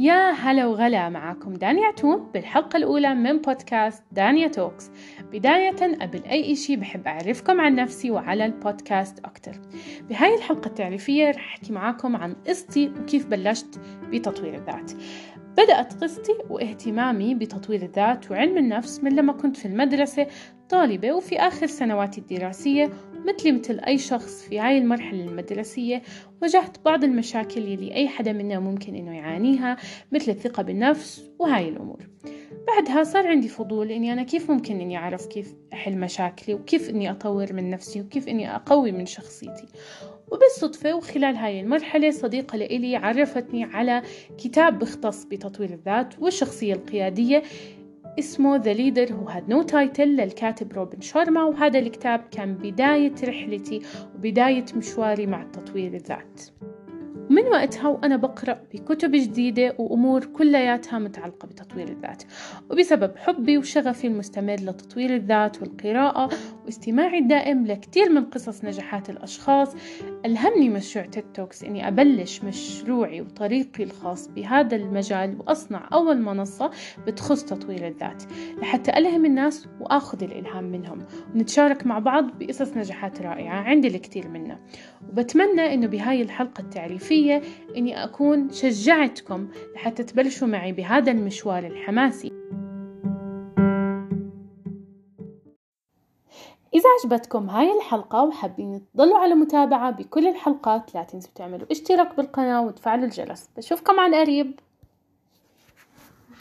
يا هلا وغلا معاكم دانيا عتوم بالحلقة الأولى من بودكاست دانيا توكس. بداية قبل أي إشي بحب أعرفكم عن نفسي وعلى البودكاست أكتر. بهاي الحلقة التعريفية رح أحكي معاكم عن قصتي وكيف بلشت بتطوير الذات. بدأت قصتي واهتمامي بتطوير الذات وعلم النفس من لما كنت في المدرسة طالبة وفي آخر سنواتي الدراسية مثلي مثل أي شخص في هاي المرحلة المدرسية واجهت بعض المشاكل يلي أي حدا منا ممكن إنه يعانيها مثل الثقة بالنفس وهاي الأمور. بعدها صار عندي فضول إني أنا كيف ممكن إني أعرف كيف أحل مشاكلي وكيف إني أطور من نفسي وكيف إني أقوي من شخصيتي. وبالصدفة وخلال هاي المرحلة صديقة لإلي عرفتني على كتاب بيختص بتطوير الذات والشخصية القيادية اسمه The Leader Who Had No Title للكاتب روبن شارما وهذا الكتاب كان بداية رحلتي وبداية مشواري مع تطوير الذات. من وقتها وأنا بقرأ بكتب جديدة وأمور كلياتها متعلقة بتطوير الذات. وبسبب حبي وشغفي المستمر لتطوير الذات والقراءة واستماعي الدائم لكتير من قصص نجاحات الأشخاص ألهمني مشروع تيك توكس إني أبلش مشروعي وطريقي الخاص بهذا المجال وأصنع أول منصة بتخص تطوير الذات لحتى ألهم الناس وآخذ الإلهام منهم. ونتشارك مع بعض بقصص نجاحات رائعة عندي الكثير منها وبتمنى إنه بهاي الحلقة التعريفية إني أكون شجعتكم لحتى تبلشوا معي بهذا المشوار الحماسي. إذا عجبتكم هاي الحلقة وحابين تضلوا على متابعة بكل الحلقات لا تنسوا تعملوا اشتراك بالقناة وتفعلوا الجرس. بشوفكم عن قريب.